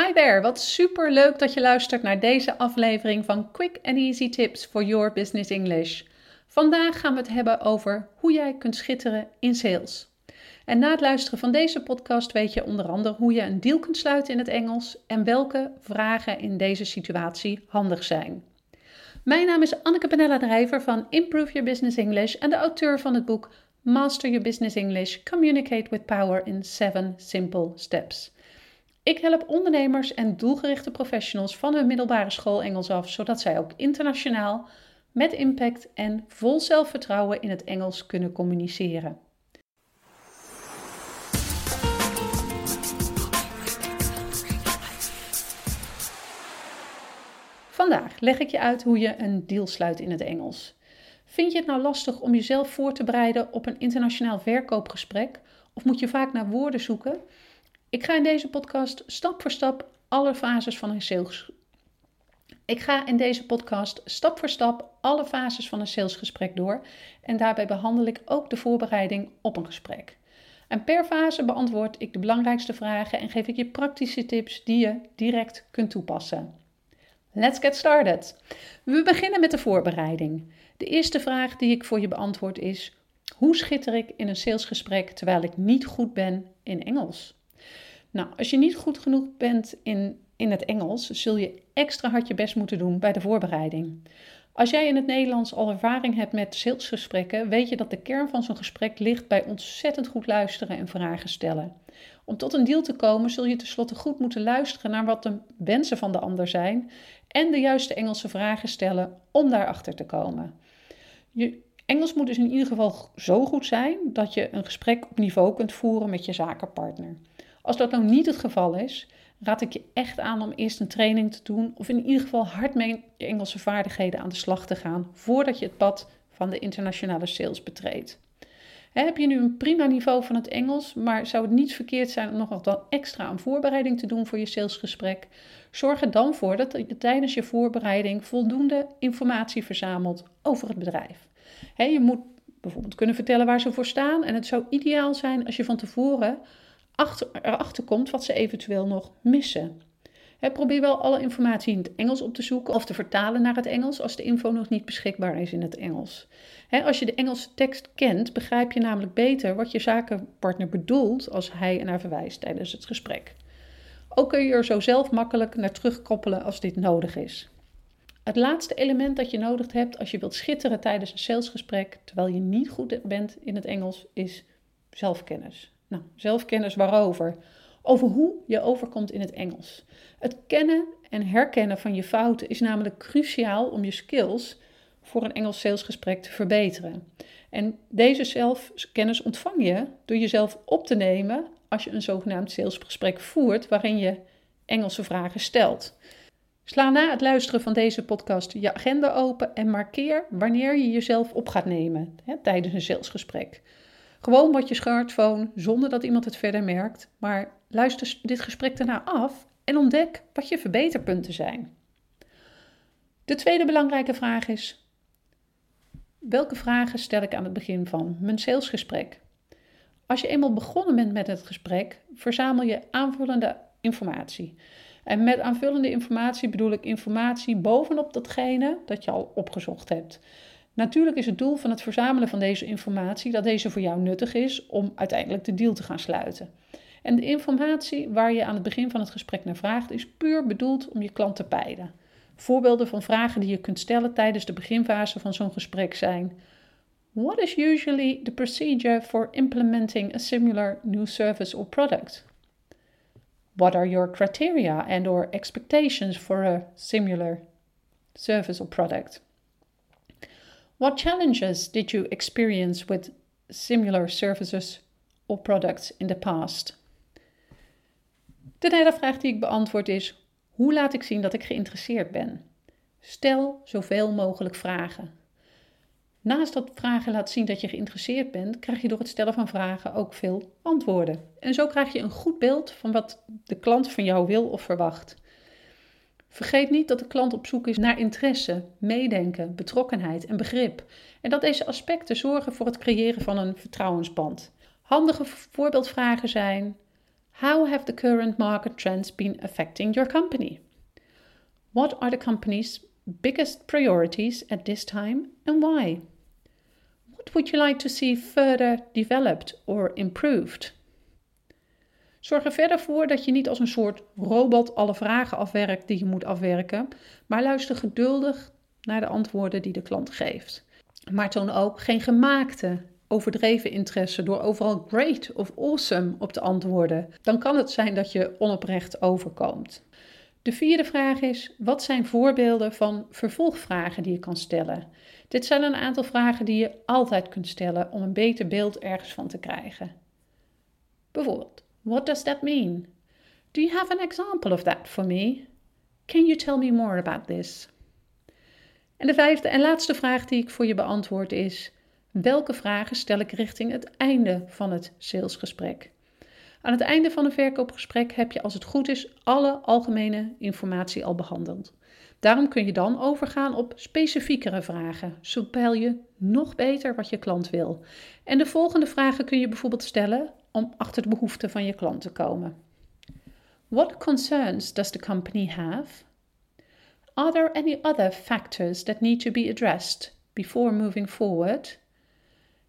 Hi there, wat super leuk dat je luistert naar deze aflevering van Quick and Easy Tips for Your Business English. Vandaag gaan we het hebben over hoe jij kunt schitteren in sales. En na het luisteren van deze podcast weet je onder andere hoe je een deal kunt sluiten in het Engels en welke vragen in deze situatie handig zijn. Mijn naam is Anneke Penella Drijver van Improve Your Business English en de auteur van het boek Master Your Business English: Communicate with Power in 7 Simple Steps. Ik help ondernemers en doelgerichte professionals van hun middelbare school Engels af, zodat zij ook internationaal met impact en vol zelfvertrouwen in het Engels kunnen communiceren. Vandaag leg ik je uit hoe je een deal sluit in het Engels. Vind je het nou lastig om jezelf voor te bereiden op een internationaal verkoopgesprek? Of moet je vaak naar woorden zoeken? Ik ga in deze podcast stap voor stap alle fases van een sales. Ik ga in deze podcast stap voor stap alle fases van een salesgesprek door en daarbij behandel ik ook de voorbereiding op een gesprek. En per fase beantwoord ik de belangrijkste vragen en geef ik je praktische tips die je direct kunt toepassen. Let's get started. We beginnen met de voorbereiding. De eerste vraag die ik voor je beantwoord is: hoe schitter ik in een salesgesprek terwijl ik niet goed ben in Engels? Nou, als je niet goed genoeg bent in, in het Engels, zul je extra hard je best moeten doen bij de voorbereiding. Als jij in het Nederlands al ervaring hebt met salesgesprekken, weet je dat de kern van zo'n gesprek ligt bij ontzettend goed luisteren en vragen stellen. Om tot een deal te komen zul je tenslotte goed moeten luisteren naar wat de wensen van de ander zijn en de juiste Engelse vragen stellen om daarachter te komen. Je Engels moet dus in ieder geval zo goed zijn dat je een gesprek op niveau kunt voeren met je zakenpartner. Als dat nou niet het geval is, raad ik je echt aan om eerst een training te doen of in ieder geval hard mee je Engelse vaardigheden aan de slag te gaan voordat je het pad van de internationale sales betreedt. Heb je nu een prima niveau van het Engels, maar zou het niet verkeerd zijn om nog wat extra aan voorbereiding te doen voor je salesgesprek? Zorg er dan voor dat je tijdens je voorbereiding voldoende informatie verzamelt over het bedrijf. Je moet bijvoorbeeld kunnen vertellen waar ze voor staan en het zou ideaal zijn als je van tevoren achter, erachter komt wat ze eventueel nog missen. probeer wel alle informatie in het Engels op te zoeken of te vertalen naar het Engels als de info nog niet beschikbaar is in het Engels. als je de Engelse tekst kent, begrijp je namelijk beter wat je zakenpartner bedoelt als hij naar verwijst tijdens het gesprek. Ook kun je er zo zelf makkelijk naar terugkoppelen als dit nodig is. Het laatste element dat je nodig hebt als je wilt schitteren tijdens een salesgesprek terwijl je niet goed bent in het Engels is zelfkennis. Nou, zelfkennis waarover? Over hoe je overkomt in het Engels. Het kennen en herkennen van je fouten is namelijk cruciaal om je skills voor een Engels salesgesprek te verbeteren. En deze zelfkennis ontvang je door jezelf op te nemen als je een zogenaamd salesgesprek voert waarin je Engelse vragen stelt. Sla na het luisteren van deze podcast je agenda open en markeer wanneer je jezelf op gaat nemen hè, tijdens een salesgesprek. Gewoon wat je smartphone zonder dat iemand het verder merkt, maar luister dit gesprek daarna af en ontdek wat je verbeterpunten zijn. De tweede belangrijke vraag is: welke vragen stel ik aan het begin van mijn salesgesprek? Als je eenmaal begonnen bent met het gesprek, verzamel je aanvullende informatie. En met aanvullende informatie bedoel ik informatie bovenop datgene dat je al opgezocht hebt. Natuurlijk is het doel van het verzamelen van deze informatie dat deze voor jou nuttig is om uiteindelijk de deal te gaan sluiten. En de informatie waar je aan het begin van het gesprek naar vraagt is puur bedoeld om je klant te peilen. Voorbeelden van vragen die je kunt stellen tijdens de beginfase van zo'n gesprek zijn: What is usually the procedure for implementing a similar new service or product? What are your criteria and or expectations for a similar service or product? What challenges did you experience with similar services or products in the past? De derde vraag die ik beantwoord is: hoe laat ik zien dat ik geïnteresseerd ben? Stel zoveel mogelijk vragen. Naast dat vragen laat zien dat je geïnteresseerd bent, krijg je door het stellen van vragen ook veel antwoorden. En zo krijg je een goed beeld van wat de klant van jou wil of verwacht. Vergeet niet dat de klant op zoek is naar interesse, meedenken, betrokkenheid en begrip. En dat deze aspecten zorgen voor het creëren van een vertrouwensband. Handige voorbeeldvragen zijn: How have the current market trends been affecting your company? What are the company's biggest priorities at this time and why? What would you like to see further developed or improved? Zorg er verder voor dat je niet als een soort robot alle vragen afwerkt die je moet afwerken, maar luister geduldig naar de antwoorden die de klant geeft. Maar toon ook geen gemaakte, overdreven interesse door overal great of awesome op te antwoorden. Dan kan het zijn dat je onoprecht overkomt. De vierde vraag is: wat zijn voorbeelden van vervolgvragen die je kan stellen? Dit zijn een aantal vragen die je altijd kunt stellen om een beter beeld ergens van te krijgen. Bijvoorbeeld: What does that mean? Do you have an example of that for me? Can you tell me more about this? En de vijfde en laatste vraag die ik voor je beantwoord is: welke vragen stel ik richting het einde van het salesgesprek? Aan het einde van een verkoopgesprek heb je, als het goed is, alle algemene informatie al behandeld. Daarom kun je dan overgaan op specifiekere vragen. Zo peil je nog beter wat je klant wil. En de volgende vragen kun je bijvoorbeeld stellen om achter de behoeften van je klant te komen. What concerns does the company have? Are there any other factors that need to be addressed before moving forward?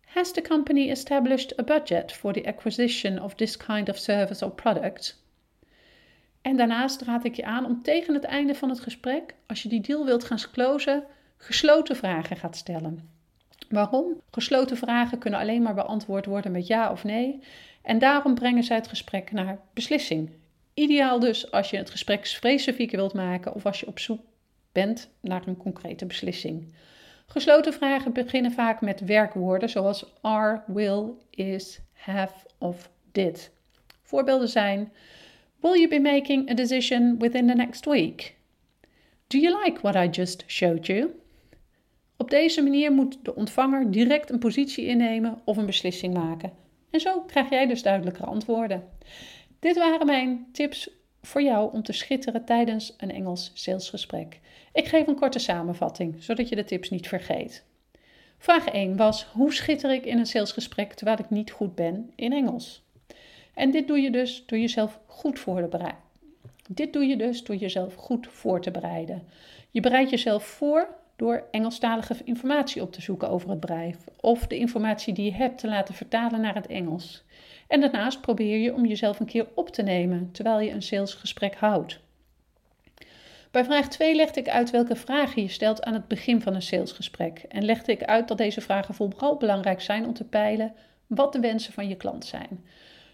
Has the company established a budget for the acquisition of this kind of service or product? En daarnaast raad ik je aan om tegen het einde van het gesprek, als je die deal wilt gaan closen, gesloten vragen gaat stellen. Waarom? Gesloten vragen kunnen alleen maar beantwoord worden met ja of nee. En daarom brengen zij het gesprek naar beslissing. Ideaal dus als je het gesprek specifieker wilt maken of als je op zoek bent naar een concrete beslissing. Gesloten vragen beginnen vaak met werkwoorden zoals are, will, is, have of did. Voorbeelden zijn: Will you be making a decision within the next week? Do you like what I just showed you? Op deze manier moet de ontvanger direct een positie innemen of een beslissing maken. En zo krijg jij dus duidelijkere antwoorden. Dit waren mijn tips voor jou om te schitteren tijdens een Engels salesgesprek. Ik geef een korte samenvatting, zodat je de tips niet vergeet. Vraag 1 was: hoe schitter ik in een salesgesprek terwijl ik niet goed ben in Engels? En dit doe je dus door jezelf goed voor te bereiden. Dit doe je dus door jezelf goed voor te bereiden. Je bereidt jezelf voor door Engelstalige informatie op te zoeken over het bedrijf of de informatie die je hebt te laten vertalen naar het Engels. En daarnaast probeer je om jezelf een keer op te nemen terwijl je een salesgesprek houdt. Bij vraag 2 legde ik uit welke vragen je stelt aan het begin van een salesgesprek en legde ik uit dat deze vragen vooral belangrijk zijn om te peilen wat de wensen van je klant zijn.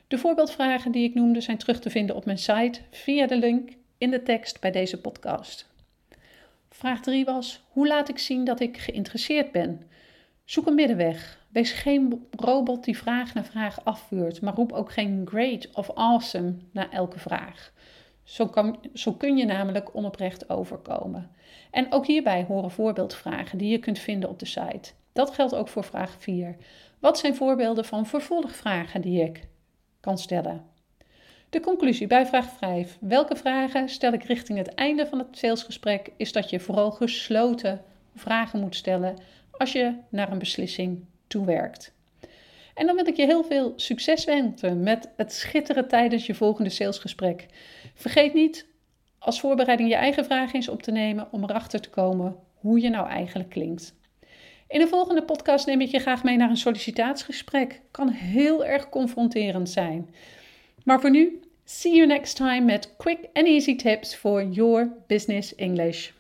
De voorbeeldvragen die ik noemde zijn terug te vinden op mijn site via de link in de tekst bij deze podcast. Vraag 3 was: hoe laat ik zien dat ik geïnteresseerd ben? Zoek een middenweg. Wees geen robot die vraag na vraag afvuurt, maar roep ook geen great of awesome na elke vraag. Zo, kan, zo kun je namelijk onoprecht overkomen. En ook hierbij horen voorbeeldvragen die je kunt vinden op de site. Dat geldt ook voor vraag 4. Wat zijn voorbeelden van vervolgvragen die ik kan stellen? De conclusie bij vraag 5. Welke vragen stel ik richting het einde van het salesgesprek? Is dat je vooral gesloten vragen moet stellen als je naar een beslissing toewerkt. En dan wil ik je heel veel succes wensen met het schitteren tijdens je volgende salesgesprek. Vergeet niet als voorbereiding je eigen vragen eens op te nemen om erachter te komen hoe je nou eigenlijk klinkt. In de volgende podcast neem ik je graag mee naar een sollicitatiegesprek. Kan heel erg confronterend zijn. Maar voor nu, see you next time met quick and easy tips for your business English.